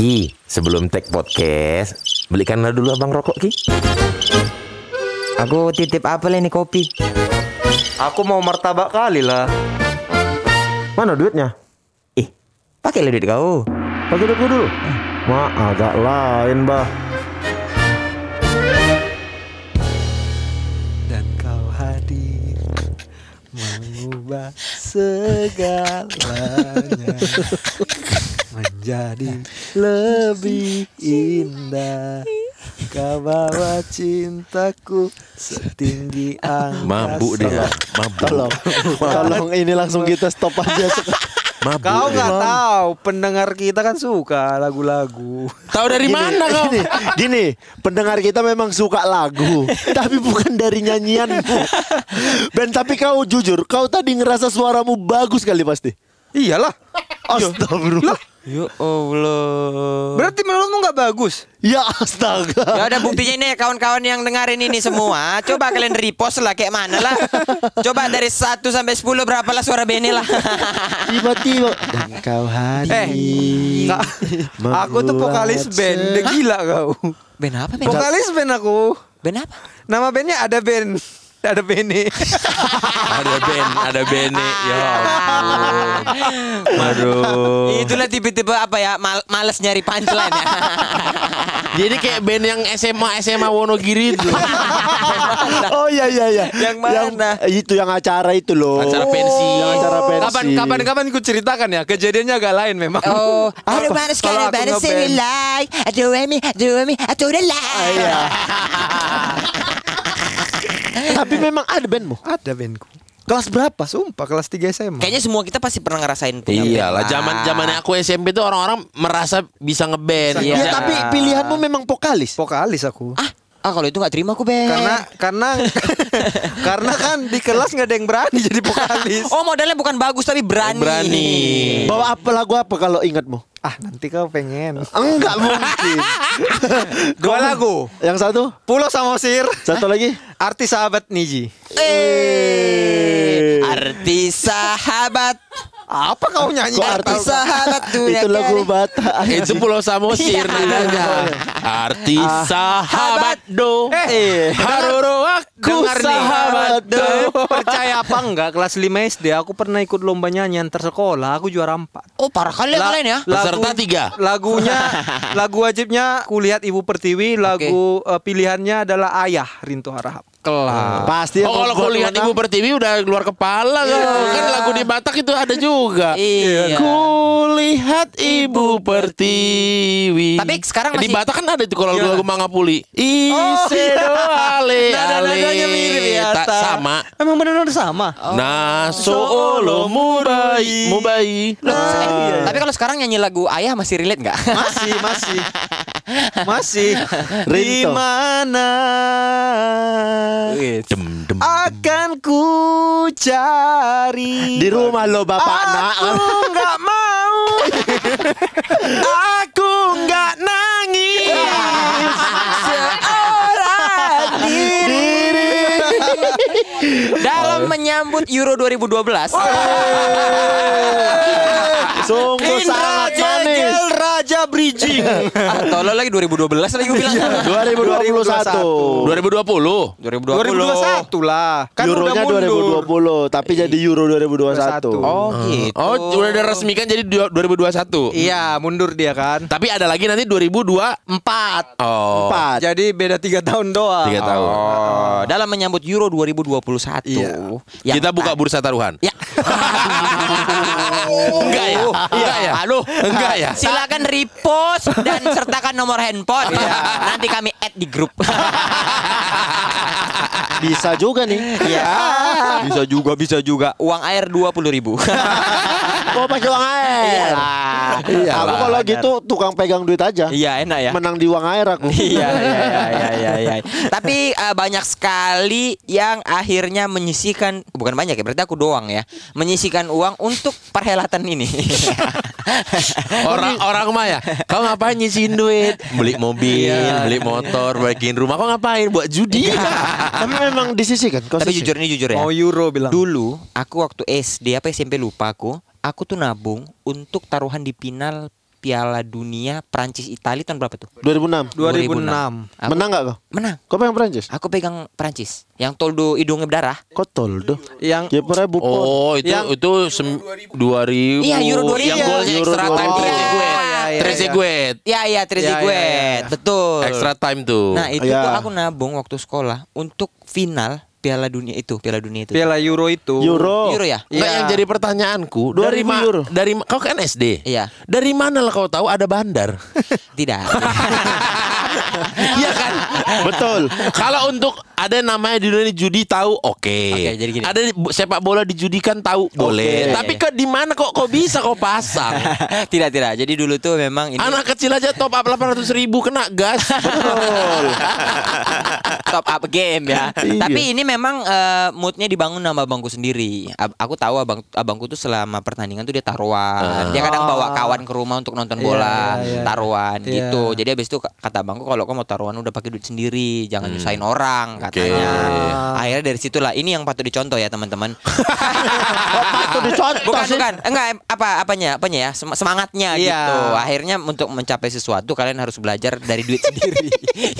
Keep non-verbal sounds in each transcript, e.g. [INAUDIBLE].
Ki, sebelum tag podcast, belikanlah dulu abang rokok Ki. Aku titip apa ini kopi? Aku mau martabak kali lah. Mana duitnya? Ih, pakai duit kau. Pakai duit gua dulu. Ma, agak lain, bah. Dan kau hadir mengubah segalanya [LAUGHS] menjadi lebih indah. Kau bawa cintaku setinggi angkasa. Mabuk dia, mabuk. Tolong, tolong ini langsung kita stop aja. Mabuk Kau nggak tahu pendengar kita kan suka lagu-lagu. Tahu dari mana kau? Gini, gini, pendengar kita memang suka lagu, [LAUGHS] tapi bukan dari nyanyianmu. Ben, tapi kau jujur, kau tadi ngerasa suaramu bagus kali pasti. Iyalah. Astagfirullah. Ya Allah. Berarti menurutmu nggak bagus? Ya astaga. Ya ada buktinya ini kawan-kawan yang dengerin ini semua. Coba kalian repost lah kayak mana lah. Coba dari 1 sampai 10 berapa lah suara Beni lah. Tiba-tiba dan kau hadir. Eh, aku tuh vokalis band. Udah gila kau. Ben apa Ben? Vokalis band aku. Ben apa? Nama bandnya ada band. Ada Bene. ada Ben, ada Bene. Ya ampun. Aduh. Itulah tipe-tipe apa ya? Mal males nyari punchline ya. [LAUGHS] Jadi kayak band yang SMA SMA Wonogiri itu. [LAUGHS] Oh iya iya iya. Yang mana? itu yang acara itu loh. Acara pensi. Yang acara pensi. Kapan kapan kapan ku ceritakan ya kejadiannya agak lain memang. Oh, [LAUGHS] ada Apa? mana seri like, ada Wemi, ada Wemi, ada udah like. Iya. [LAUGHS] Tapi memang ada bandmu. Ada bandku. Kelas berapa? Sumpah kelas 3 SMA. Kayaknya semua kita pasti pernah ngerasain punya band Iyalah, lah. zaman zamannya aku SMP tuh orang-orang merasa bisa ngeband. Iya. Ya, tapi pilihanmu memang vokalis. vokalis aku. Ah, ah kalau itu nggak terima aku Ben. Karena karena [LAUGHS] karena kan di kelas nggak ada yang berani jadi vokalis. Oh modalnya bukan bagus tapi berani. Berani. Bawa apa lagu apa kalau ingatmu? Ah nanti kau pengen. Enggak mungkin. [LAUGHS] Dua lagu. Yang satu, Pulau Samosir. satu lagi. Artis sahabat Niji. Eh, artis sahabat, Apa kau nyanyi? Kok Nggak artis sahabat [LAUGHS] dunia Itu lagu. Bata. Itu Pulau Samosir namanya. Artis sahabat do. Eh, Haroro aku sahabat do. Percaya apa enggak kelas 5 SD aku pernah ikut lomba nyanyi antar sekolah aku juara 4 Oh parah kali ya La- kalian ya. Peserta tiga. Lagunya [LAUGHS] lagu wajibnya kulihat Ibu Pertiwi, lagu eh, pilihannya adalah Ayah Rinto Harahap. Kelas. Pasti Oh kalau kau lihat Ibu Pertiwi udah keluar kepala kau. Kan lagu di Batak itu ada juga. Iya. Kulihat Ibu Pertiwi. Tapi sekarang di masih- Batak kan ada itu kalau Gimana? lagu Mangapuli. Ise iya. ale ale. mirip ya. Tak sama. Emang benar-benar sama. Nah, soolo mubai, mubai. Loh, eh, iya. Tapi kalau sekarang nyanyi lagu Ayah masih relate nggak? Masih, masih. [LAUGHS] Masih. Di mana Dem dem. akan ku cari Di rumah lo bapak nak. Aku nggak mau Aku nggak nangis Seorang diri dalam menyambut Euro 2012. Sungguh sangat manis. Bridging Ah, Tolol lagi 2012 lagi gue bilang. 2021. 2020. 2020. 2021 lah Kan Euronya udah mundur 2020, tapi jadi Euro 2021. Oh gitu. Oh, udah diresmikan jadi du- 2021. Iya mundur dia kan Tapi ada lagi nanti 2024. Empat Oh. Empat. Jadi beda tiga tahun doang Tiga tahun. Oh, dalam menyambut Euro 2021. Iya. Yang Kita buka bursa taruhan. Ya. Enggak ya? Enggak ya? Halo, Enggak ya? Silakan repost dan sertakan nomor handphone. Nanti kami add di grup. Bisa juga nih. Iya. Bisa juga bisa juga Uang air 20.000 ribu. Mau pakai uang air. Iya. Aku kalau gitu tukang pegang duit aja. Iya enak ya. Menang di uang air aku. [LAUGHS] Iya, iya, iya, iya, iya, iya. Tapi eh, banyak sekali yang akhirnya menyisikan, bukan banyak ya, berarti aku doang ya, menyisikan uang untuk perhelatan ini. [LAUGHS] Orang orang mah ya. Kau ngapain nyisihin duit? Beli mobil, beli motor, baikin rumah. Kau ngapain? Buat judi. Tapi memang disisikan. Kau Tapi sisih. jujur ini jujur ya. Mau Euro bilang Dulu aku waktu SD apa SMP lupa aku, aku tuh nabung untuk taruhan di final Piala Dunia Prancis Italia tahun berapa tuh? 2006. 2006. Aku- Menang nggak kau? Menang. Kau pegang Prancis? Aku pegang Prancis. Yang toldo hidungnya berdarah. Kau toldo. Yang Ya bupon. Oh itu Yang- itu sem- 2000 Iya, Euro 2000. Yang golnya Euro extra time 2000. Trezeguet Oh, iya, iya, Trezeguet Ya iya Ya, ya, ya, Trezeguet. ya. Betul. Extra time tuh Nah, itu Iya. tuh aku nabung waktu sekolah untuk final Piala Dunia itu, Piala Dunia itu. Piala Euro itu. Euro. Euro ya? Iya. yang jadi pertanyaanku 2000 dari ma- euro. dari ma- kau kan SD. Iya. Dari mana lah kau tahu ada bandar? [LAUGHS] Tidak. [LAUGHS] Iya kan? [LAUGHS] Betul. Kalau untuk ada namanya di dunia judi tahu oke. Jadi gini. Ada sepak bola dijudikan tahu boleh. Tapi ke di mana kok kok bisa kau pasang? [LAUGHS] tidak, tidak. Jadi dulu tuh memang ini Anak kecil aja top up 800 ribu kena gas. [LAUGHS] Betul. top up game ya. Iya. Tapi ini memang eh, moodnya dibangun sama abangku sendiri. Ab- aku tahu abang abangku tuh selama pertandingan tuh dia taruhan. Dia kadang bawa kawan ke rumah untuk nonton Iya, bola, iya, iya. taruhan Iya. gitu. Jadi habis itu kata abangku kalau kau mau taruhan udah pakai duit sendiri, jangan nyusahin orang katanya. Akhirnya dari situlah ini yang patut dicontoh ya teman-teman. Kok [LAUGHS] patut dicontoh bukan sih? bukan enggak apa apanya apanya ya sem- semangatnya Iya. gitu akhirnya untuk mencapai sesuatu kalian harus belajar dari duit sendiri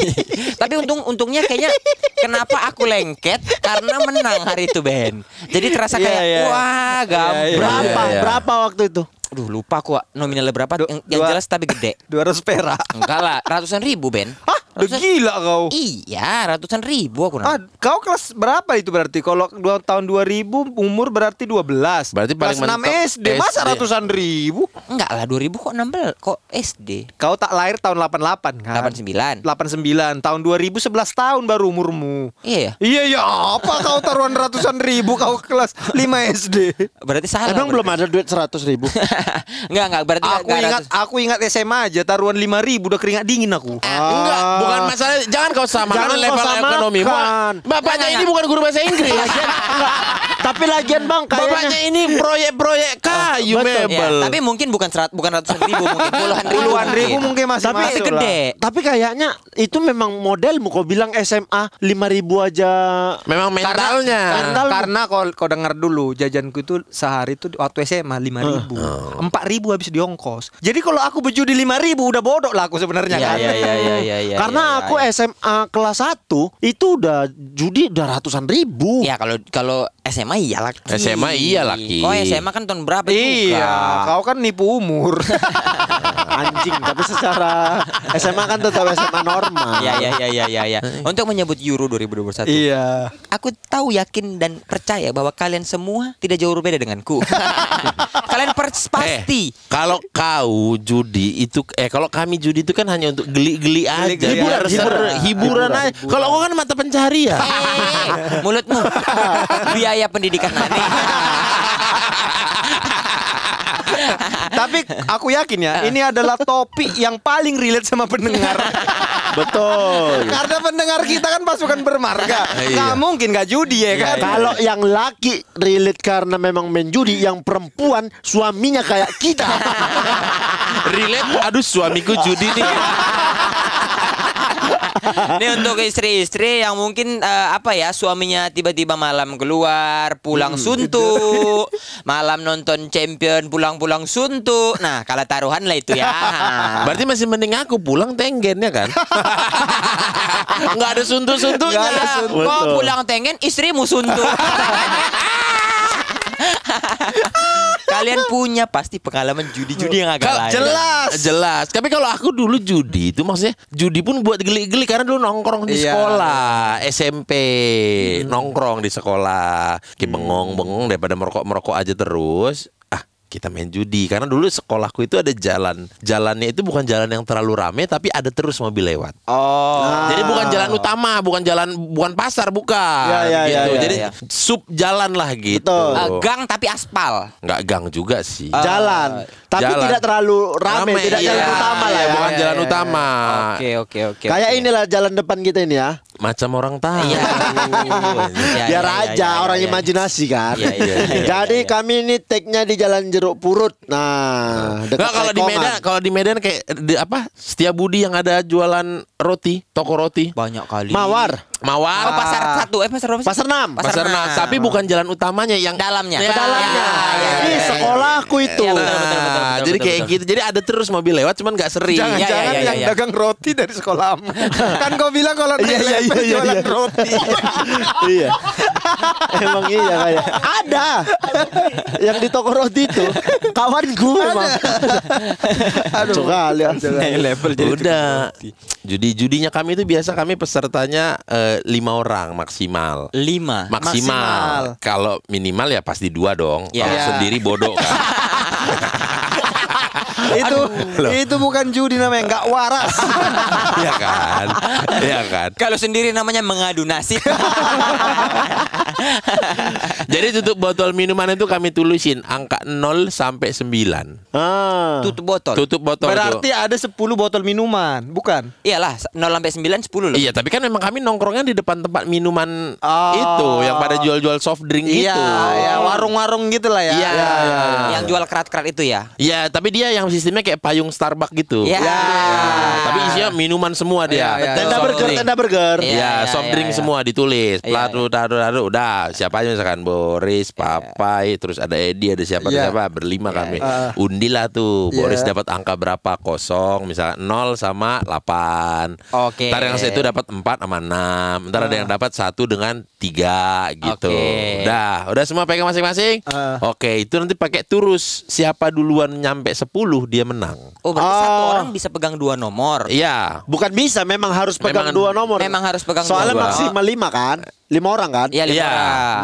[LAUGHS] tapi untung untungnya kayaknya kenapa aku lengket karena menang hari itu Ben jadi terasa Iya, kayak iya. wah gampang iya, Berapa? iya. Berapa waktu itu? Aduh lupa aku nominalnya berapa Du- yang, yang jelas tapi gede 200 perak. enggak lah ratusan ribu Ben Hah? Udah Ratusan- gila kau. iya ratusan ribu aku Ah, nang kau kelas berapa itu berarti? Kalau dua tahun 2000 umur berarti 12. Berarti paling kelas 6 mentok SD. Masa SD. ratusan ribu? enggak lah 2000 kok 16 kok SD Kau tak lahir tahun 88 kan? 89 89. Tahun 2000 11 tahun baru umurmu. iya ya Iya ya, apa kau taruhan ratusan ribu kau kelas 5 SD? berarti salah Emang belum ada duit 100 ribu? [LAUGHS] Enggak, enggak berarti Aku enggak ingat aku ingat SMA aja taruhan 5 ribu udah keringat dingin aku. Enggak, bukan masalah jangan kau samakan Jangan kau level samakan. ekonomi. Ba- Bapaknya ini bukan guru bahasa Inggris. [LAUGHS] [LAUGHS] Tapi lagian bang Bapaknya kayaknya ini proyek-proyek kayu betul. mebel. Ya, tapi mungkin bukan serat, bukan ratusan ribu, mungkin puluhan ribu. Puluhan ribu mungkin masih Tapi masuk gede. lah. Tapi kayaknya itu memang modelmu Kau bilang SMA 5000 aja Memang mentalnya. Mental. Karena kau kau dengar dulu jajanku itu sehari itu waktu SMA 5 ribu, empat ribu habis di ongkos. Jadi kalau aku berjudi 5 ribu udah bodoh lah aku sebenarnya Iya, kan. iya, iya, iya, iya, iya. Karena iya, aku iya. SMA kelas 1 itu udah judi udah ratusan ribu. Ya kalau kalau SMA iya laki. SMA iya laki. Oh SMA kan tahun berapa Iya, juga? kau kan nipu umur. [LAUGHS] Anjing, tapi secara SMA kan tetap SMA normal. Iya iya iya iya iya. Ya. Untuk menyebut Euro 2021. iya. Aku tahu yakin dan percaya bahwa kalian semua tidak jauh berbeda denganku. [LAUGHS] kalian pers- pasti Eh, kalau kau judi itu eh kalau kami judi itu kan hanya untuk geli-geli aja, Geli-geli biar aja. seru, Hiburan. hiburan aja. Kalau kau kan mata pencarian. Eh, mulutmu [LAUGHS] biaya pendidikan aneh. [LAUGHS] Tapi aku yakin ya, ini adalah topik yang paling relate sama pendengar. [LAUGHS] Betul. Karena pendengar kita kan pasukan bermarga. [LAUGHS] Iya. Nggak mungkin nggak judi ya kan? Kalau yang laki relate karena memang main judi, yang perempuan suaminya kayak kita. [LAUGHS] Relate, aduh suamiku judi nih. Ini untuk istri-istri yang mungkin eh, apa ya suaminya tiba-tiba malam keluar pulang suntuk, malam nonton champion pulang-pulang suntuk. Nah, kalau taruhan lah itu ya. Berarti masih mending aku pulang tenggen ya kan? [LAUGHS] Nggak ada suntuk-suntuknya. Betul. pulang tengen istrimu suntuk. [LAUGHS] [LAUGHS] Kalian punya pasti pengalaman judi-judi yang agak lain. jelas, jelas. Tapi kalau aku dulu judi itu maksudnya judi pun buat geli-geli karena dulu nongkrong di Iya. sekolah, SMP, nongkrong di sekolah, kayak bengong-bengong daripada merokok-merokok aja terus. Kita main judi karena dulu sekolahku itu ada jalan. Jalannya itu bukan jalan yang terlalu rame tapi ada terus mobil lewat. Oh. Jadi bukan jalan utama, bukan jalan bukan pasar, bukan. Ya, ya, gitu. ya, ya, Jadi ya. sub jalan lah gitu. Betul. Eh, gang tapi aspal. Nggak gang juga sih. jalan. Tapi jalan. tidak terlalu rame, tidak iya. jalan utama lah Iya, ya. Bukan Iya, jalan iya, utama. Oke, oke, oke. Kayak oke. inilah jalan depan kita ini ya. Macam orang tahu. Iya. [LAUGHS] Iya, Biar iya, aja iya, iya, orang iya. imajinasi kan. Iya, iya, iya, Jadi iya, iya. kami ini take-nya di Jalan Jeruk Purut. Nah, dekat Nggak, kalau di. Medan, kalau di Medan kayak di, apa? Setia Budi yang ada jualan roti, toko roti. banyak kali. Mawar. Mawar. Oh, pasar satu, eh pasar berapa sih? Pasar enam. Pasar enam. Tapi bukan jalan utamanya yang Dalamnya. Ya, Dalamnya. ya, Ini ya, ya. sekolahku itu. Iya, betul, betul, betul, betul, jadi betul, kayak betul. gitu. Jadi ada terus mobil lewat, cuman nggak sering. Jangan-jangan Ya, ya, ya, yang ya. dagang roti dari sekolahmu. [LAUGHS] kan kau bilang kalau naik Iya, iya, lepel iya, jualan iya. roti. [LAUGHS] iya. Emang iya kayak ada yang di toko roti itu kawanku emang. Aduh kali ya. level Udah. Judi-judinya kami itu biasa kami pesertanya eh, lima orang maksimal. Lima. Maksimal. Kalau minimal ya pasti dua dong. Ya. Kalau Ya. sendiri bodoh kan. [LAUGHS] itu itu bukan judi namanya nggak waras. [LAUGHS] Iya kan? Iya kan? Kalau sendiri namanya mengadu nasib. [LAUGHS] Jadi tutup botol minuman itu kami tulisin angka 0 sampai 9. Ah. Tutup botol. Tutup botol Berarti itu. ada 10 botol minuman, bukan? Iyalah, 0 sampai 9 10 loh. Iya, tapi kan memang kami nongkrongnya di depan tempat minuman Oh. itu yang pada jual-jual soft drink Iya, gitu. ya, warung-warung gitu lah ya. Iya. Yang jual kerat-kerat itu ya. Iya, tapi dia yang sistemnya kayak payung Starbucks gitu. Iya. Tapi isinya minuman semua dia. Iya, iya, Tenda burger, tenda burger. Iya, Iya, iya, soft drink iya. semua ditulis. Iya, Platu, taruh, taruh, udah. Siapa aja misalkan Boris, Papai, terus ada Edi, ada siapa, ada Iya. siapa, berlima kami. Ah. Undilah tuh. Boris Iya. dapat angka berapa? Kosong, misalnya 0 sama 8. Oke. Ntar yang satu dapat 4 sama 6. Ntar ada yang dapat satu dengan 3 gitu. Oke. Udah, udah semua pegang masing-masing. Ah. Oke, itu nanti pakai turus. Siapa duluan nyampe 10 dia menang. Oh, berarti satu Oh. orang bisa pegang dua nomor. Iya. Bukan bisa, memang harus pegang Memang- dua nomor. Memang harus pegang Soalnya dua. maksimal lima kan, lima orang kan. Iya, lima Iya. orang.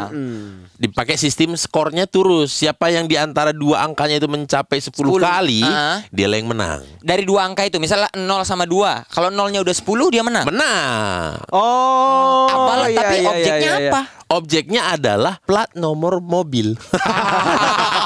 dipakai sistem skornya turus. Siapa yang di antara dua angkanya itu mencapai 10, 10, kali, ah. dia lah yang menang. Dari dua angka itu, misalnya 0 sama 2. Kalau nolnya udah 10, dia menang. Menang. Oh. Apalah, iya, tapi iya, objeknya iya, iya. apa? Objeknya adalah plat nomor mobil. [LAUGHS]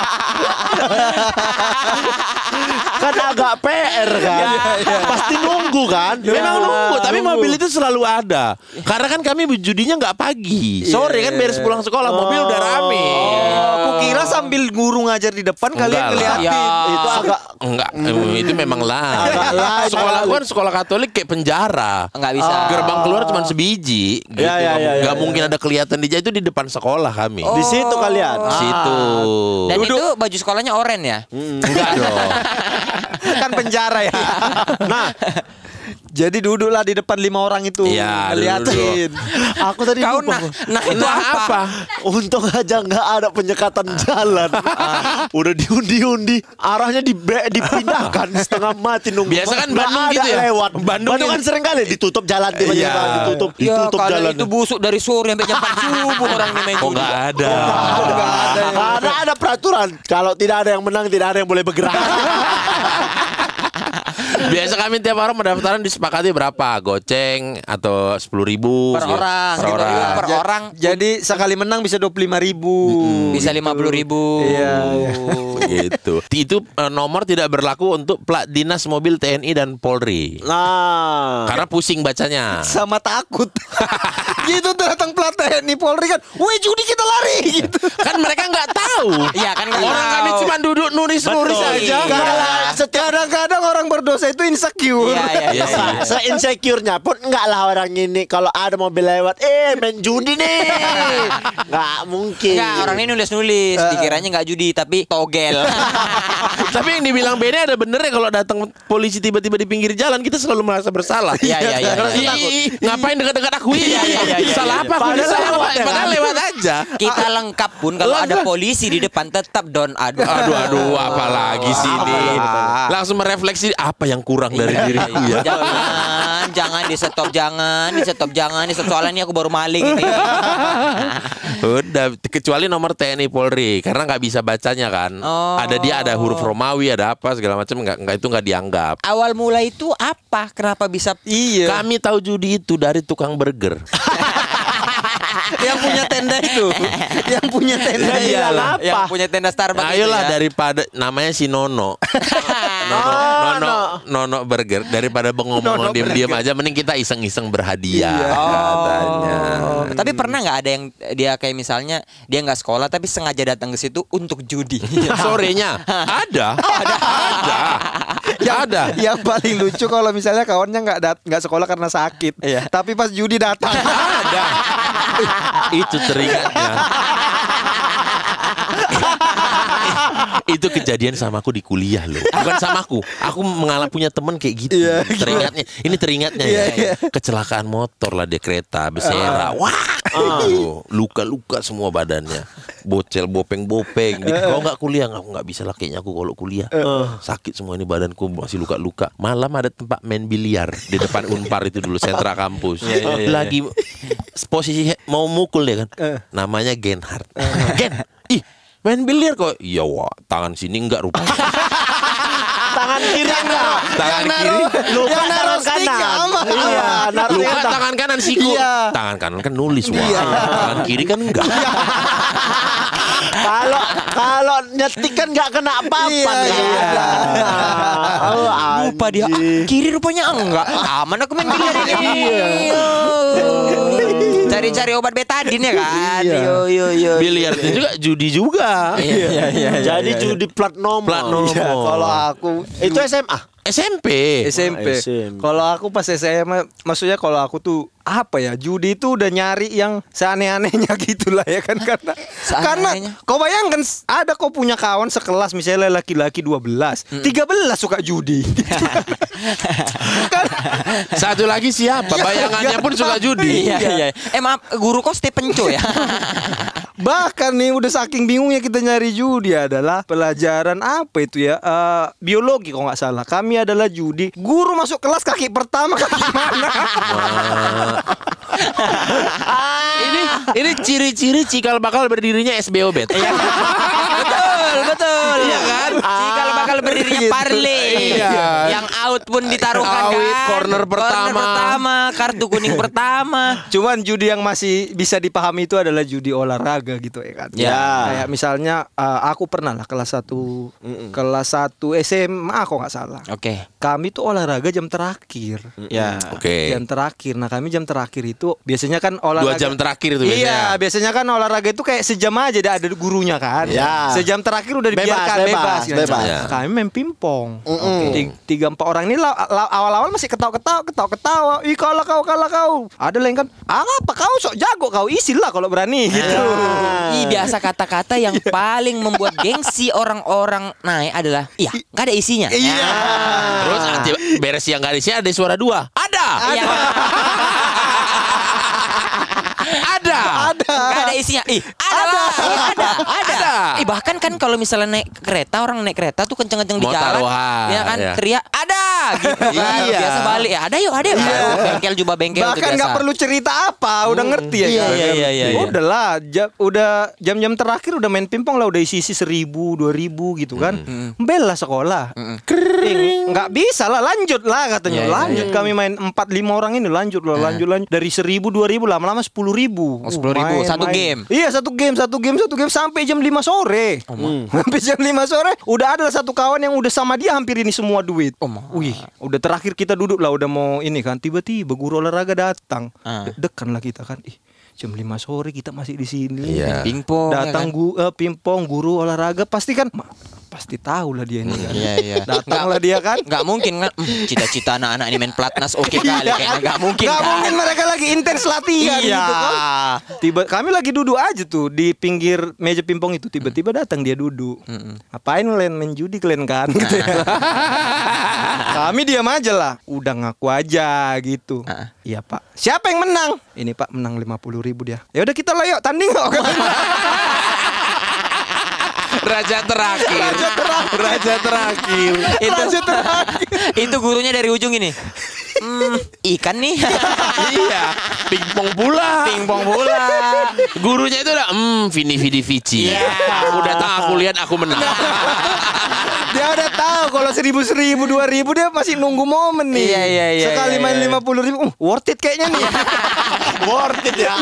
kan agak PR kan. Pasti nunggu kan. Memang nunggu, tapi mobil itu selalu ada. Karena kan kami judinya nggak pagi. Sore kan beres pulang sekolah, mobil udah rame. Oh, kukira sambil guru ngajar di depan kalian Enggak lah. ngeliatin. Ya. Itu agak Enggak, eh, itu memang lah. Sekolah kali. kan sekolah Katolik kayak penjara. Enggak bisa. Gerbang keluar cuma sebiji. Gitu. Ya, ya, ya, ya, Nggak ya. mungkin ada kelihatan di itu di depan sekolah kami. di situ kalian. Di situ. Dan itu baju sekolahnya oranye ya? Enggak dong. kan penjara ya. nah, jadi duduklah di depan lima orang itu Iya, ngeliatin. Aku tadi Kau lupa. nah, nah itu Nah, apa? apa? Untung aja nggak ada penyekatan jalan. Udah diundi-undi, arahnya di dipindahkan [LAUGHS] setengah mati nunggu. Biasa kan Bandung ada gitu ya? Lewat. Bandung Bandung, gitu. kan sering kali ditutup jalan tiba-tiba Iya. ditutup, Ya ditutup jalan. itu busuk dari sore sampai jam 4 subuh orang ini main Kok judi. nggak ada? Nggak ada ya. Karena ada peraturan. Kalau tidak ada yang menang, tidak ada yang boleh bergerak. [LAUGHS] Biasa kami tiap orang pendaftaran disepakati berapa? Goceng atau sepuluh ribu Per orang, Per orang. per Ja- orang Jadi sekali menang bisa 25 ribu. bisa 50 ribu. Iya, iya. gitu. Itu eh, nomor tidak berlaku untuk plat dinas mobil TNI dan Polri. Nah, Karena pusing bacanya. Sama takut. [LAUGHS] gitu datang plat TNI Polri kan. Woi judi kita lari gitu. kan mereka nggak tahu. Iya kan Orang kami cuma duduk nulis-nulis Betul. aja. Iya. Kadang- Kadang-kadang orang berdosa itu insecure. Iya, iya, Iya iya. se insecure-nya pun enggak lah orang ini kalau ada mobil lewat, eh main judi nih. Enggak mungkin. Enggak, orang ini nulis-nulis. Dikiranya nggak judi tapi togel. [LAUGHS] Tapi yang dibilang Bene ada benernya kalau datang polisi tiba-tiba di pinggir jalan kita selalu merasa bersalah. Iya, iya, iya, Karena iya. ih, ih, ngapain dekat-dekat aku? Iya, iya, iya, iya, Salah iya. apa? aku? Padahal Salah lewat ya, Padahal kan? lewat aja. Kita lengkap pun kalau ada polisi di depan tetap don aduh. Aduh aduh apalagi sih ini. Langsung merefleksi apa yang kurang dari Iya, diriku iya. ya. Jangan, jangan di stop, jangan di stop, jangan di stop. Soalnya ini aku baru maling ini. Udah kecuali nomor TNI Polri karena nggak bisa bacanya kan. Oh. Ada dia ada huruf Romawi ada apa segala macam nggak nggak itu nggak dianggap. Awal mulai itu apa? Kenapa bisa Iya. Kami tahu judi itu dari tukang burger. [LAUGHS] yang punya tenda itu. yang punya tenda Iya, iyalah. apa? yang punya tenda Starbucks Ayolah itu ya? daripada namanya si Nono. [LAUGHS] nono, nono, nono burger daripada bengong-bengong diam-diam aja mending kita iseng-iseng berhadiah katanya. Oh, tapi pernah nggak ada yang dia kayak misalnya dia nggak sekolah tapi sengaja datang ke situ untuk judi. [LAUGHS] Sorenya ada, ada, ada, [LAUGHS] yang, ada. yang paling lucu kalau misalnya kawannya nggak nggak sekolah karena sakit, Iya. tapi pas judi datang. ada. [LAUGHS] Itu teringatnya. Itu kejadian sama aku di kuliah loh. Bukan sama aku. Aku mengalami punya teman kayak gitu. teringatnya. Ini teringatnya ya. Kecelakaan motor lah di kereta bersera. Wah. Aduh, luka-luka semua badannya. Bocel bopeng-bopeng. Di- Kau nggak kuliah aku nggak bisa lah kayaknya aku kalau kuliah. Sakit semua ini badanku masih luka-luka. Malam ada tempat main biliar di depan Unpar itu dulu sentra kampus. Lagi posisi mau mukul dia kan. Namanya Genhard. Gen, ih main biliar kok. Iya wah, tangan sini enggak rupanya. [LAUGHS] Tangan kiri enggak. tangan kiri. Luka yang naruh tangan stick kanan. sama. Iya, naruh Luka tangan- tangan kanan siku. Iya. Tangan kanan kan nulis wah. Tangan kiri kan enggak. Kalau kalau nyetik kan nggak kena papan Iya, kan. iya. Oh, Lupa dia kiri rupanya enggak. Aman aku main biliar ini. Cari-cari obat betadin [LAUGHS] ya kan. Yo yo yo. Biliar itu juga judi juga. Iya iya Jadi judi plat nomor. Plat nomor. Iya, kalau aku Itu SMA. SMP. SMP. Ah, SMP. Kalau aku pas SMA, maksudnya kalau aku tuh apa ya judi itu udah nyari yang seaneh-anehnya [LAUGHS] gitulah ya kan karena karena kau bayangkan ada kau punya kawan sekelas misalnya laki-laki 12 13 suka judi [LAUGHS] kan Satu lagi siapa? Bayangannya pun suka judi. Iya iya. Eh maaf, guru kau Stephen Cho ya. [LAUGHS] bahkan nih udah saking bingungnya kita nyari judi adalah pelajaran apa itu ya Eh, biologi kalau nggak salah kami adalah judi guru masuk kelas kaki pertama kaki mana [LAUGHS] ini ini ciri-ciri cikal bakal berdirinya SBO Bet. betul betul. Iya kan. Cikal bakal berdirinya Gitu. Parley. Iya. Yang out pun ditaruhkan Out, kan. corner pertama. pertama, kartu kuning pertama. Cuman judi yang masih bisa dipahami itu adalah judi olahraga gitu ya kan. Ya. Kayak misalnya uh, aku pernah lah kelas 1 kelas 1 SMA kok nggak salah. Oke. Kami tuh olahraga jam terakhir. Ya. Oke. Jam terakhir. Nah, kami jam terakhir itu biasanya kan olahraga Dua jam terakhir itu biasanya. Iya, biasanya kan olahraga itu kayak sejam aja ada ada gurunya kan. Ya. Sejam terakhir udah Bebas, dibiarkan bebas, bebas. kan. bebas. Ya. Kami main pingpong. Mm-mm. Tiga, tiga empat orang ini la- la- awal-awal masih ketawa-ketawa, ketawa-ketawa. Ih kalah kau, kalah kau. Ada lain kan, ah apa kau sok jago kau isilah kalau berani gitu. Ih, biasa kata-kata yang paling membuat gengsi orang-orang naik adalah iya, nggak ada isinya. Iya. Ya. Terus nanti beres yang gak ada ada suara dua. Ada. Iya. Ada. Ada. Ada isinya. Ih, ada, lah. Ih, ada, ada. Ada. Ih, bahkan kan kalau misalnya naik kereta, orang naik kereta tuh kenceng-kenceng di jalan. Ya kan, ya. teriak, ada gitu kan. Iya. Biasa balik, ya ada yuk, ada yuk. Baru bengkel jubah bengkel Bahkan nggak perlu cerita apa, udah ngerti ya. Iya, iya, iya, iya, iya. Udahlah, ja- udah jam-jam terakhir udah main pingpong lah, udah isi isi seribu, dua ribu gitu kan. Bela sekolah. Kering. Nggak bisa lah, lanjut lah katanya. Iya, iya, lanjut kami main empat lima orang ini lanjut lah, lanjut lanjut dari seribu dua ribu lama-lama sepuluh ribu. Oh, 10.000, satu game? Iya satu game, satu game, satu game sampai jam 5 sore. Sampai jam 5 sore udah ada satu kawan yang udah sama dia hampir ini semua duit. Oh. Wih, udah terakhir kita duduk lah udah mau ini kan tiba-tiba guru olahraga datang. Ah. Deg-degan lah kita kan. Ih, jam 5 sore kita masih di sini. Iya. Pingpong. ya Datang kan? gu, eh, pingpong guru olahraga pasti kan pasti tahu lah dia ini kan. Iya, iya. Datanglah dia kan. Nggak mungkin kan "Hmm, Cita-cita anak-anak ini main pelatnas oke kali Kayaknya nggak mungkin Nggak kan mungkin mereka lagi intens latihan Iya. gitu kan. Tiba kami lagi duduk aja tuh di pinggir meja pingpong itu tiba-tiba datang dia duduk. Ngapain kalian main judi kalian kan gitu ya. [LAUGHS] kami diam aja lah. Udah ngaku aja gitu. Iya, Pak. Siapa yang menang? Ini Pak menang 50 ribu dia. Ya udah kita lah yuk tanding kok. [LAUGHS] Raja terakhir. Raja terakhir. Raja terakhir. itu Raja terakhir. itu gurunya dari ujung ini Hmm, ikan nih [LAUGHS] iya. Pingpong pula. pingpong bola Gurunya itu udah hmm Vini Vidi Vici. Iya. Aku datang aku lihat aku menang. [LAUGHS] dia udah tahu kalau seribu seribu dua ribu dia masih nunggu momen nih. Iya, iya, iya, Sekali iya, main iya. lima puluh ribu, uh, worth it kayaknya nih. [LAUGHS] Worth it ya.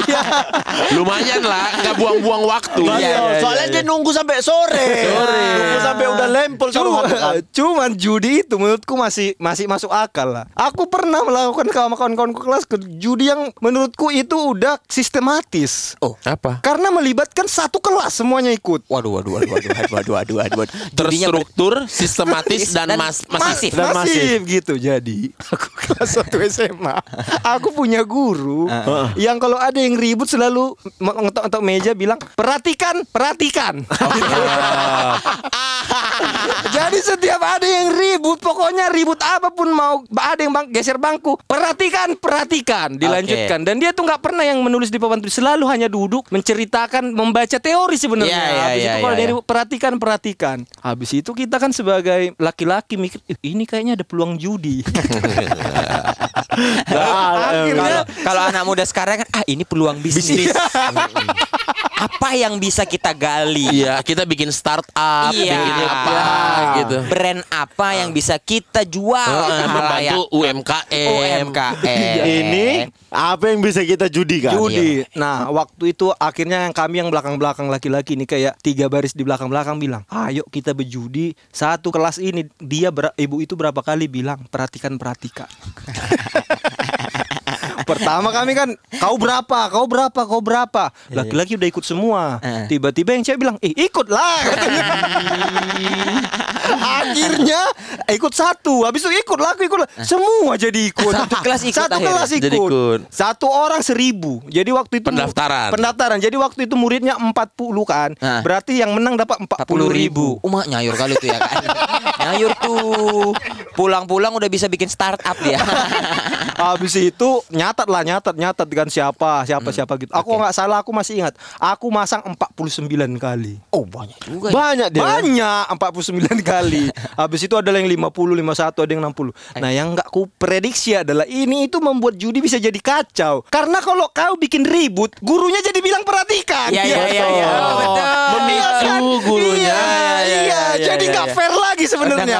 Lumayan lah, nggak buang-buang waktu. Iya, iya, soalnya iya, dia nunggu sampai sore. Sore. Nunggu sampai udah lempel Cuma, kan. cuman judi itu menurutku masih masih masuk akal lah. Aku pernah pernah melakukan sama kawan-kawanku kelas judi yang menurutku itu udah sistematis. Oh, apa? Karena melibatkan satu kelas semuanya ikut. Waduh, waduh, waduh, waduh, waduh, waduh, waduh. waduh. [LAUGHS] Terstruktur, sistematis [LAUGHS] dan, dan mas masif. Dan masif. masif gitu. Jadi, [LAUGHS] aku kelas satu SMA, aku punya guru uh, yang kalau ada yang ribut selalu ngetok-ngetok meja bilang, "Perhatikan, perhatikan." Oh, iya. Jadi setiap ada yang ribut, pokoknya ribut apa pun mau ada yang bang geser bangku, perhatikan, perhatikan, dilanjutkan. Dan dia tuh nggak pernah yang menulis di papan tulis, selalu hanya duduk menceritakan, membaca teori sebenarnya. Iya, iya, Habis iya, itu kalau iya, dia iya. ribut, perhatikan, perhatikan. Habis itu kita kan sebagai laki-laki mikir, "Ih, ini kayaknya ada peluang judi. [LAUGHS] Kalau kalau anak muda sekarang kan ah ini peluang bisnis. Apa yang bisa kita gali? Iya, kita bikin startup, Iya. bikin apa gitu. Brand apa yang bisa kita jual halayak? membantu UMKM. UMKM. Ini apa yang bisa kita judikan? Judi. Nah, waktu itu akhirnya yang kami yang belakang-belakang laki-laki ini kayak tiga baris di belakang-belakang bilang, "Ayo kita berjudi." Satu kelas ini dia ber- ibu itu berapa kali bilang, "Perhatikan, perhatikan." [LAUGHS] Pertama kami kan kau berapa, kau berapa, kau berapa. Laki-laki udah ikut semua. Eh. Tiba-tiba yang cewek bilang, "Eh, ikutlah." [LAUGHS] katanya. Akhirnya ikut satu, habis itu ikut laku ikut lah. semua jadi ikut. Satu kelas ikut Satu kelas ikut. Jadi ikut. Satu orang seribu. Jadi waktu itu Pendaftaran. Pendaftaran. Jadi waktu itu muridnya 40 kan. Nah. Berarti yang menang dapat 40 40 ribu. Umak nyayur kali tuh ya kan. [LAUGHS] nyayur tuh. Pulang-pulang udah bisa bikin startup dia. Habis itu nyatat lah nyatat nyatat dengan siapa Hmm. siapa siapa gitu. Aku nggak salah aku masih ingat. Aku masang 49 kali. oh banyak juga. ya. Banyak dia. Banyak 49 kali. [LAUGHS] Habis itu ada yang 50, 51, ada yang 60. Nah, yang nggak ku prediksi adalah ini itu membuat judi bisa jadi kacau. Karena kalau kau bikin ribut, gurunya jadi bilang perhatikan. Iya, iya, iya, iya. toh. Betul. Memicu gurunya. Iya, Iya, iya, iya. iya, Jadi nggak iya. fair lagi sebenarnya.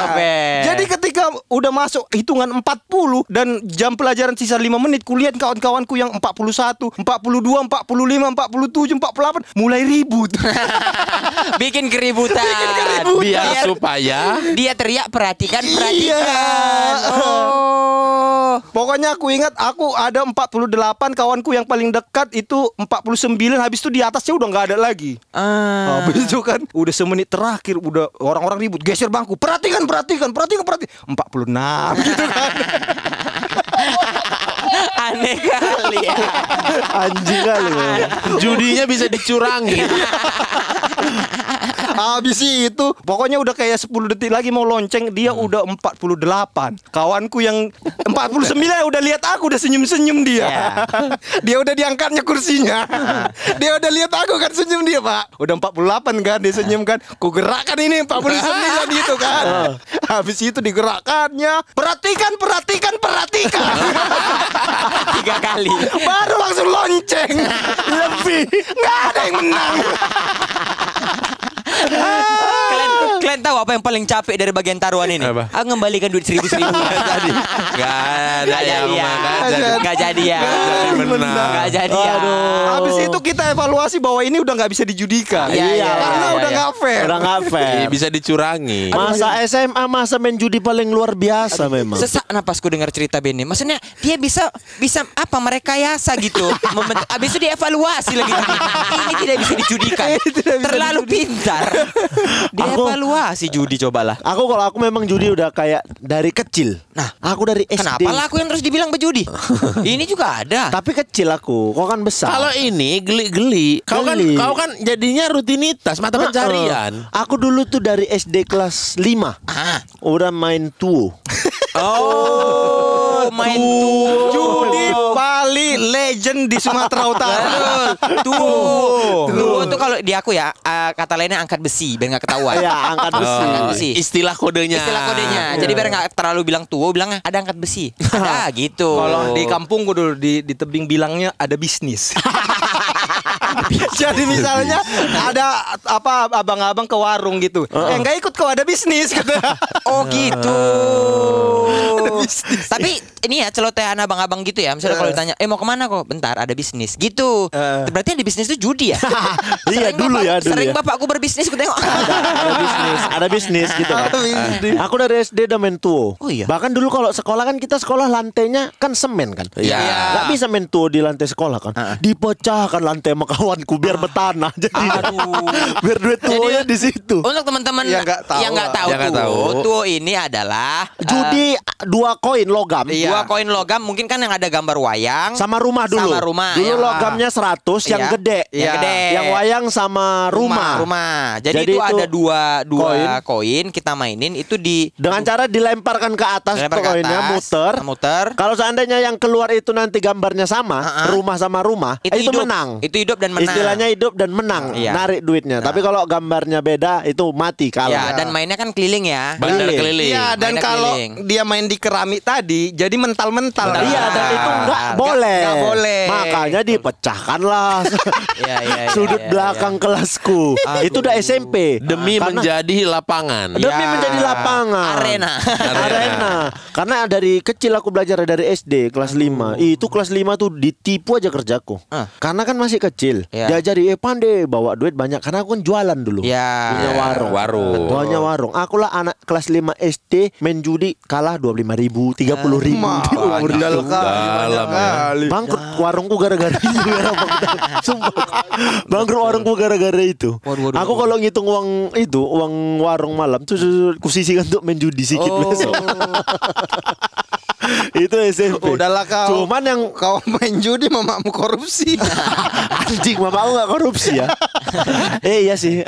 Jadi ketika udah masuk hitungan 40 dan jam pelajaran sisa 5 menit, kulihat kawan-kawanku yang 41, 42, 45, 47, 48 mulai ribut. [LAUGHS] Bikin keributan. Bikin keributan. Biar supaya dia teriak perhatikan Iya. perhatikan. [LAUGHS] Oh. Pokoknya aku ingat aku ada 48 kawanku yang paling dekat itu 49 habis itu di atasnya udah nggak ada lagi. Ah. Habis itu kan udah semenit terakhir udah orang-orang ribut geser bangku. Perhatikan, perhatikan, perhatikan, perhatikan. 46 [LAUGHS] gitu kan. Aneh kali ya. Anjing kali. Bang. judinya bisa dicurangi. [LAUGHS] Habis itu pokoknya udah kayak 10 detik lagi mau lonceng dia udah 48. Kawanku yang 49 udah lihat aku udah senyum-senyum dia. Iya. [LAUGHS] dia udah diangkatnya kursinya. dia udah lihat aku kan senyum dia, Pak. Udah 48 kan dia senyum kan. Ku gerakkan ini 49 gitu kan. Habis itu digerakkannya. Perhatikan, perhatikan, perhatikan. [LAUGHS] Tiga kali. Baru langsung lonceng. [LAUGHS] Lebih. Nggak ada yang menang. Kalian kalian tahu apa yang paling capek dari bagian taruhan ini? Apa? Aku ngembalikan duit seribu seribu. [LAUGHS] Tadi Gak ada Gak yang jadi ya. menang. Gak jadi ya. jadi. Gak jadi ya. Habis itu kita evaluasi bahwa ini udah nggak bisa dijudikan. Iya, iya, Karena iya, udah iya. nggak fair. Udah nggak fair. Bisa dicurangi. Masa SMA masa main judi paling luar biasa memang. Sesak napasku dengar cerita Benny. Maksudnya dia bisa bisa apa merekayasa gitu. Habis itu dievaluasi lagi. Ini tidak bisa dijudikan. Terlalu pintar. Dievaluasi judi cobalah. Aku kalau aku memang judi udah kayak dari kecil. Nah, aku dari SD. Kenapa lah aku yang terus dibilang berjudi? [LAUGHS] Ini juga ada. Tapi kecil aku, kok kan besar. Kalau ini geli-geli, kau kan kau kan jadinya rutinitas mata pencarian. Aku dulu tuh dari SD kelas 5 Ah. udah main tuo. [LAUGHS] Oh, main tuh. Judi Bali legend di Sumatera Utara. Tuh. Tuh tuh kalau di aku ya eh, kata lainnya angkat besi biar nggak ketahuan. Iya, angkat besi. Angkat besi. Istilah kodenya. Istilah kodenya. Jadi biar nggak terlalu bilang tuh, bilang ada angkat besi. Ada [LAUGHS] gitu. Kalau di kampungku dulu di, di tebing bilangnya ada bisnis. [LAUGHS] [LAUGHS] Jadi misalnya ada apa abang-abang ke warung gitu. Eh nggak ikut kau ada bisnis gitu. [LAUGHS] Oh gitu. Tapi ini ya celotehan abang-abang gitu ya. Misalnya kalau ditanya, eh mau ke mana kok? Bentar, ada bisnis. Gitu. Eh. Berarti yang di bisnis itu judi ya? [LAUGHS] Iya, dulu bapak- ya, dulu Sering ya. bapakku berbisnis, aku tengok. ada bisnis, ada bisnis gitu kan. Bisnis. Aku dari SD udah main tuo. Oh iya. Bahkan dulu kalau sekolah kan kita sekolah lantainya kan semen kan. Iya. Gak bisa main tuo di lantai sekolah kan. Dipecahkan lantai sama kawanku biar bertanah. Jadi biar duit tuonya di situ. Untuk teman-teman Yang nggak tahu yang nggak lah. tahu Yang tahu. tuh ini adalah eh, Judi dua koin logam. dua koin logam mungkin kan yang ada gambar wayang Sama rumah dulu. Sama rumah. Dulu ya. logamnya 100 yang Iya. gede. Yang Iya. gede. Yang wayang sama rumah. Rumah. Jadi, Jadi itu, itu ada dua dua koin. koin. kita mainin itu di Dengan cara dilemparkan ke atas Dilempar ke koinnya atas, muter. muter. Kalau seandainya yang keluar itu nanti gambarnya sama, Ha-ha. rumah sama rumah, itu, Itu hidup. menang. Itu hidup dan menang. Istilahnya hidup dan menang, Iya. narik duitnya. Tapi kalau gambarnya beda, itu mati Ya, kalah. dan mainnya kan keliling ya. Bandar Keliling. keliling. Iya dan Mainnya kalau keliling. dia main di keramik tadi jadi mental-mental. Mental. Iya, dan itu nggak Nggak- boleh. nggak boleh. Makanya dipecahkanlah [LAUGHS] Iya, iya, iya, sudut iya, belakang kelasku. Itu udah SMP. Demi Karena- menjadi lapangan. demi Ya. menjadi lapangan Arena. arena karena dari kecil aku belajar dari SD kelas 5 itu kelas 5 tuh ditipu aja kerjaku Ah. karena kan masih kecil Ya. Diajari eh pandai bawa duit banyak karena aku kan jualan dulu Ya. punya warung Warung. Punya warung aku lah anak kelas 5 SD main judi kalah 25 ribu 30 ribu Banyak dalam ya. Bangkrut warungku gara-gara [LAUGHS] itu ya. Sumpah Bangkrut warungku gara-gara itu Waduh, waduh, Aku kalau ngitung uang itu Uang warung malam tuh Kusisikan untuk main judi sedikit Oh. besok [LAUGHS] Itu SMP Udahlah kau. Cuman yang kau main judi mamamu korupsi. [LAUGHS] Anjing mama aku gak korupsi ya [LAUGHS] Eh iya sih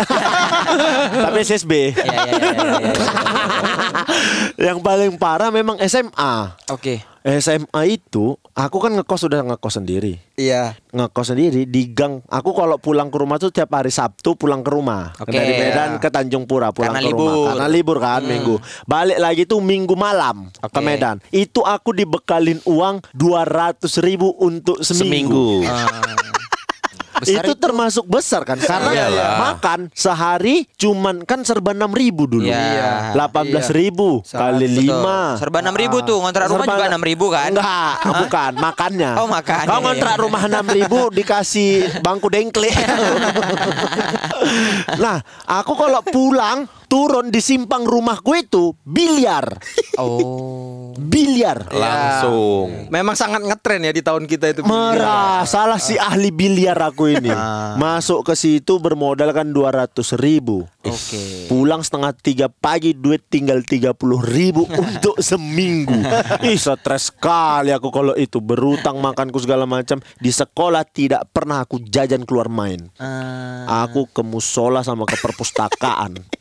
[LAUGHS] Tapi SSB Iya, iya, iya. Yang paling parah memang SMA Oke. SMA itu Aku kan ngekos sudah ngekos sendiri Iya. ngekos sendiri di gang. Aku kalau pulang ke rumah tuh tiap hari Sabtu pulang ke rumah. Oke. Dari Medan ke Tanjung Pura pulang Karena ke rumah. libur. Karena libur kan minggu. Balik lagi tuh minggu malam ke Oke. Medan. Itu aku dibekalin uang 200 ribu untuk seminggu. Seminggu. [LAUGHS] Besar itu, termasuk besar kan karena Iyalah. makan sehari cuman kan serba enam ribu dulu Iya. delapan belas ribu kali Betul. lima Serba 6 ribu tuh, ngontrak rumah Serba- juga 6 ribu kan? Enggak, bukan makannya. Oh, makannya, Kau ngontrak iya. rumah 6 ribu dikasih bangku dengkle. [LAUGHS] nah, aku kalau pulang turun di simpang rumahku itu biliar, Oh. biliar. Langsung. Memang sangat ngetren ya di tahun kita itu. Merah, salah si ahli biliar aku ini. Masuk ke situ bermodalkan 200 ribu. Oke. Pulang setengah tiga pagi duit tinggal 30 ribu [LAUGHS] untuk seminggu. Ih stres sekali aku kalau itu berutang makanku segala macam di sekolah tidak pernah aku jajan keluar main. Ah, Aku ke musola sama ke perpustakaan. [LAUGHS]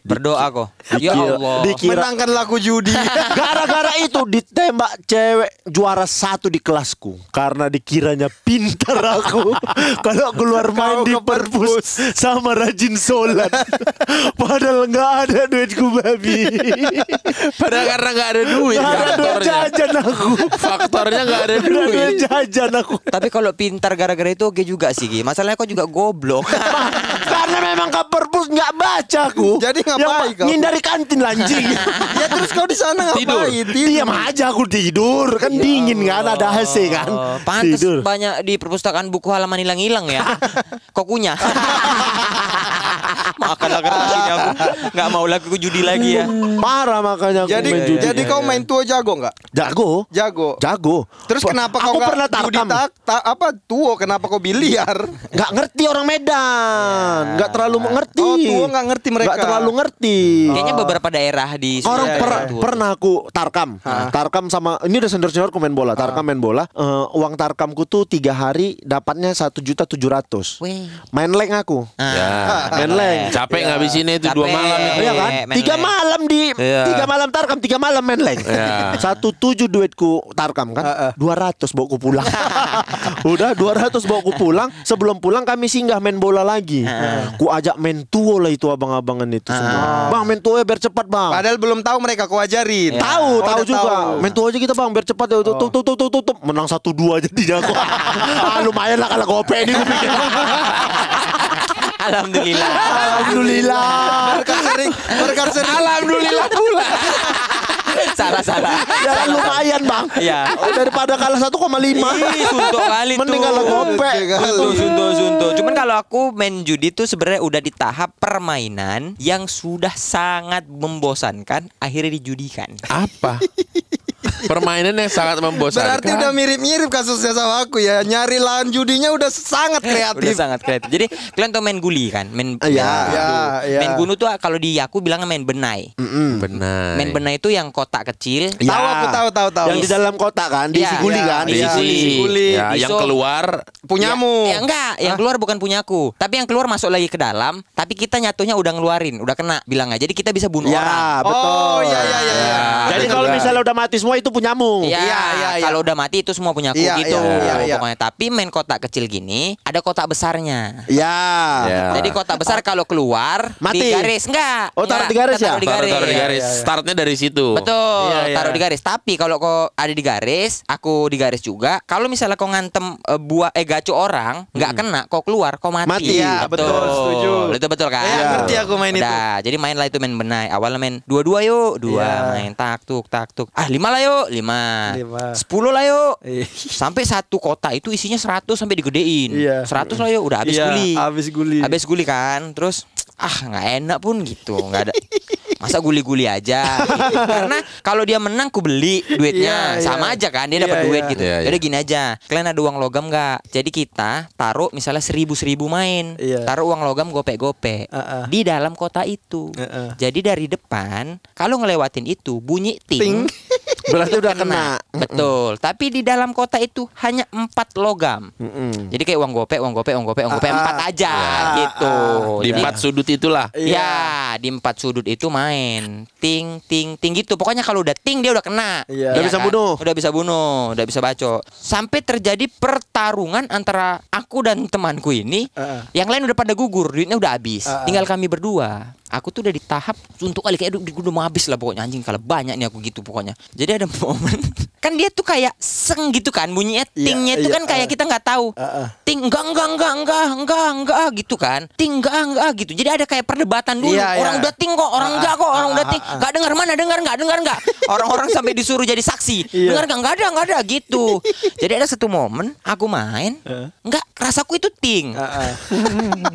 berdoa kok. Ya Dikira- Allah. dikira Menangkan laku judi. [LAUGHS] gara-gara itu ditembak cewek juara satu di kelasku karena dikiranya pintar aku [LAUGHS] kalau keluar main Kau di perpus sama rajin sholat [LAUGHS] padahal nggak ada duitku babi Padahal karena nggak ada duit nggak ada duit faktornya. jajan aku Faktornya nggak ada ada duit duit. jajan aku Tapi kalau pintar gara-gara itu oke juga sih. Masalahnya kok juga goblok. karena memang ke perpus nggak baca aku Jadi ngapain Yang- kau? ngindari kantin lanjing [LAUGHS] ya terus kau di sana Tidur. ngapain? diam aja aku tidur kan dingin kan ada AC kan pantas tidur banyak di perpustakaan buku halaman hilang-hilang ya. [LAUGHS] Kokunya. [LAUGHS] Makanlah kertas ini aku. Nggak mau lagi aku judi lagi ya. parah makanya aku Jadi main judi. jadi kau main tua jago nggak? Jago. Jago. Jago. Terus Pa- kenapa aku kau nggak pernah judi tak, tak- apa tuo? Kenapa kau biliar? Nggak ngerti orang Medan. Nggak terlalu mengerti. Oh, tua nggak ngerti mereka. Nggak terlalu ngerti. Kayaknya beberapa daerah di Orang per- pernah aku tarkam, tarkam sama ini udah senior senior main bola, tarkam main bola. Eh, uang tarkamku tuh tiga hari dapatnya satu juta tujuh ratus. Weh. Main leng aku, Ah. Ya. main leng. Capek ngabisinnya itu dua malam itu. Iya kan? Tiga leng. malam di Iya. tiga malam tarkam, tiga malam main leng. Iya. Satu tujuh duitku tarkam kan, dua ratus bawa ku pulang. [LAUGHS] Udah dua ratus bawa ku pulang. Sebelum pulang kami singgah main bola lagi. Ku ajak main tuo lah itu abang-abangan itu semua. Bang main tuo ya biar cepat bang. Padahal belum tahu mereka kau ajarin. Tahu, Oh, tahu juga. tahu. Main tuh aja kita bang, biar cepat ya. Tuh, tuh, tuh, tuh, tuh, tuh. Menang satu dua jadinya [LAUGHS] aku. ah, lumayan lah kalau gope ini gue pikir. [LAUGHS] Alhamdulillah. Alhamdulillah. Berkat sering, berkat sering. Alhamdulillah pula. Salah salah. Ya kan lumayan bang. Iya. Oh, Daripada kalah 1,5. Ih, suntuk kali tuh. Mending kalah gope. Suntuk, suntuk, suntuk. Cuman kalau aku main judi tuh sebenarnya udah di tahap permainan yang sudah sangat membosankan, akhirnya dijudikan. Apa? Permainan yang sangat membosankan. Berarti udah mirip-mirip kasusnya sama aku ya. Nyari lahan judinya udah sangat Udah kreatif. sangat kreatif. Jadi kalian tau main guli kan? Main Iya. Iya, iya. Main gunu tuh kalau di aku bilangnya main benai. Benar. Main benai itu yang kotak kecil. Ya. Tahu aku tahu tahu tahu. Yang di dalam kotak kan, diisi Iya, guli iya, kan. Diisi iya. guli. Diisi guli. Ya, yang keluar Punyamu. Ya, ya enggak, yang keluar bukan punyaku. Tapi yang keluar masuk lagi ke dalam, tapi kita nyatunya udah ngeluarin, udah kena bilangnya. Jadi kita bisa bunuh orang. Ya, betul. Oh iya iya iya. iya. Jadi kalau misalnya udah mati semua itu punyamu. Iya, Iya, iya, iya. kalau udah mati itu semua punya aku Iya, gitu. iya, iya, iya. Pokoknya tapi main kotak kecil gini, ada kotak besarnya. Ya. Ya. Jadi kotak besar kalau keluar Mati. di garis enggak? Oh, taruh Enggak, di garis ya? taruh di garis. taruh di garis. Startnya dari situ. Betul, Iya, iya. taruh di garis. Tapi kalau kau ada di garis, aku di garis juga. Kalau misalnya kau ngantem eh, buah eh gacu orang, nggak kena, kau keluar, kau mati. Mati. Iya, betul, setuju. Itu betul kan? Iya, ngerti aku main itu. Udah, jadi main lah itu main benai. Awalnya main dua-dua yuk, dua Iya. main tak tuk tak tuk. Ah lima lah yuk, lima. Lima. Sepuluh lah yuk. Iya. Sampai satu kota itu isinya 100 sampai digedein. Iya. 100 lah yuk, udah habis Iya, guli. habis guli. Habis guli kan. Terus ah nggak enak pun gitu, nggak ada. Masa guli-guli aja. Karena kalau dia menang ku beli duitnya Iya, Sama aja kan Dia dapat Iya, duit gitu Iya, iya. Jadi gini aja Kalian ada uang logam nggak? Jadi kita taruh misalnya seribu-seribu main Iya. Taruh uang logam gope-gope Uh-uh. Di dalam kota itu Uh-uh. Jadi dari depan Kalau ngelewatin itu Bunyi ting, Ting. Berarti itu udah kena. Betul. Tapi di dalam kota itu Hanya empat logam. Mm-mm. Jadi kayak uang gope, uang gope, uang gope, uang gope Ah, Empat aja gitu. Di empat sudut itulah. Ya, di empat sudut itu main ting ting ting gitu. Pokoknya kalau udah ting dia udah kena. Iya. Udah bisa bunuh. Udah bisa bunuh, udah bisa baco. Sampai terjadi pertarungan antara aku dan temanku ini. Heeh. Yang lain udah pada gugur, duitnya udah habis. Heeh. Tinggal kami berdua. Aku tuh udah di tahap untuk kali kayak udah, udah mau habis lah pokoknya anjing kalau banyak nih aku gitu pokoknya. Jadi ada [LAUGHS] momen kan dia tuh kayak seng gitu kan bunyinya Iya, tingnya itu iya, kan kayak eh. kita nggak tahu ting enggak enggak enggak enggak enggak enggak gitu kan ting enggak enggak gitu jadi ada kayak perdebatan dulu Iya, orang iya. udah ting kok orang enggak kok orang udah ting enggak dengar mana dengar enggak dengar enggak [LAUGHS] orang-orang sampai disuruh jadi saksi. Iya. dengar enggak enggak ada enggak ada gitu. [LAUGHS] Jadi ada satu momen aku main enggak rasaku itu ting. Heeh.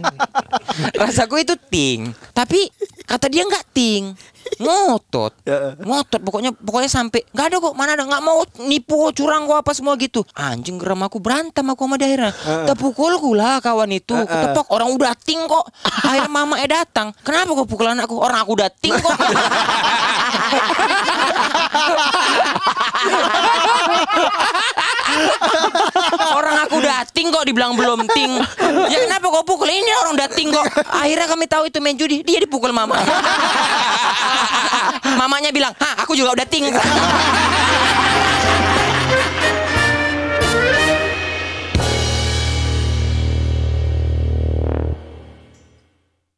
[LAUGHS] rasaku itu ting. Tapi kata dia enggak ting. Ngotot. [LAUGHS] Ya. ngotot. Pokoknya pokoknya sampai nggak ada kok mana ada. Nggak mau nipu curang kok apa semua gitu. Anjing geram aku. Berantem aku sama dia akhirnya. [LAUGHS] Terpukulku lah kawan itu. Ketepok orang udah ting kok. [LAUGHS] Akhirnya mama eh datang. Kenapa kok pukul anakku? Orang aku udah ting kok orang aku dating kok dibilang belum ting. Ya kenapa kok pukul? Ini orang dating kok. Akhirnya kami tahu itu main judi dia dipukul mama. Mamanya bilang hah aku juga udah ting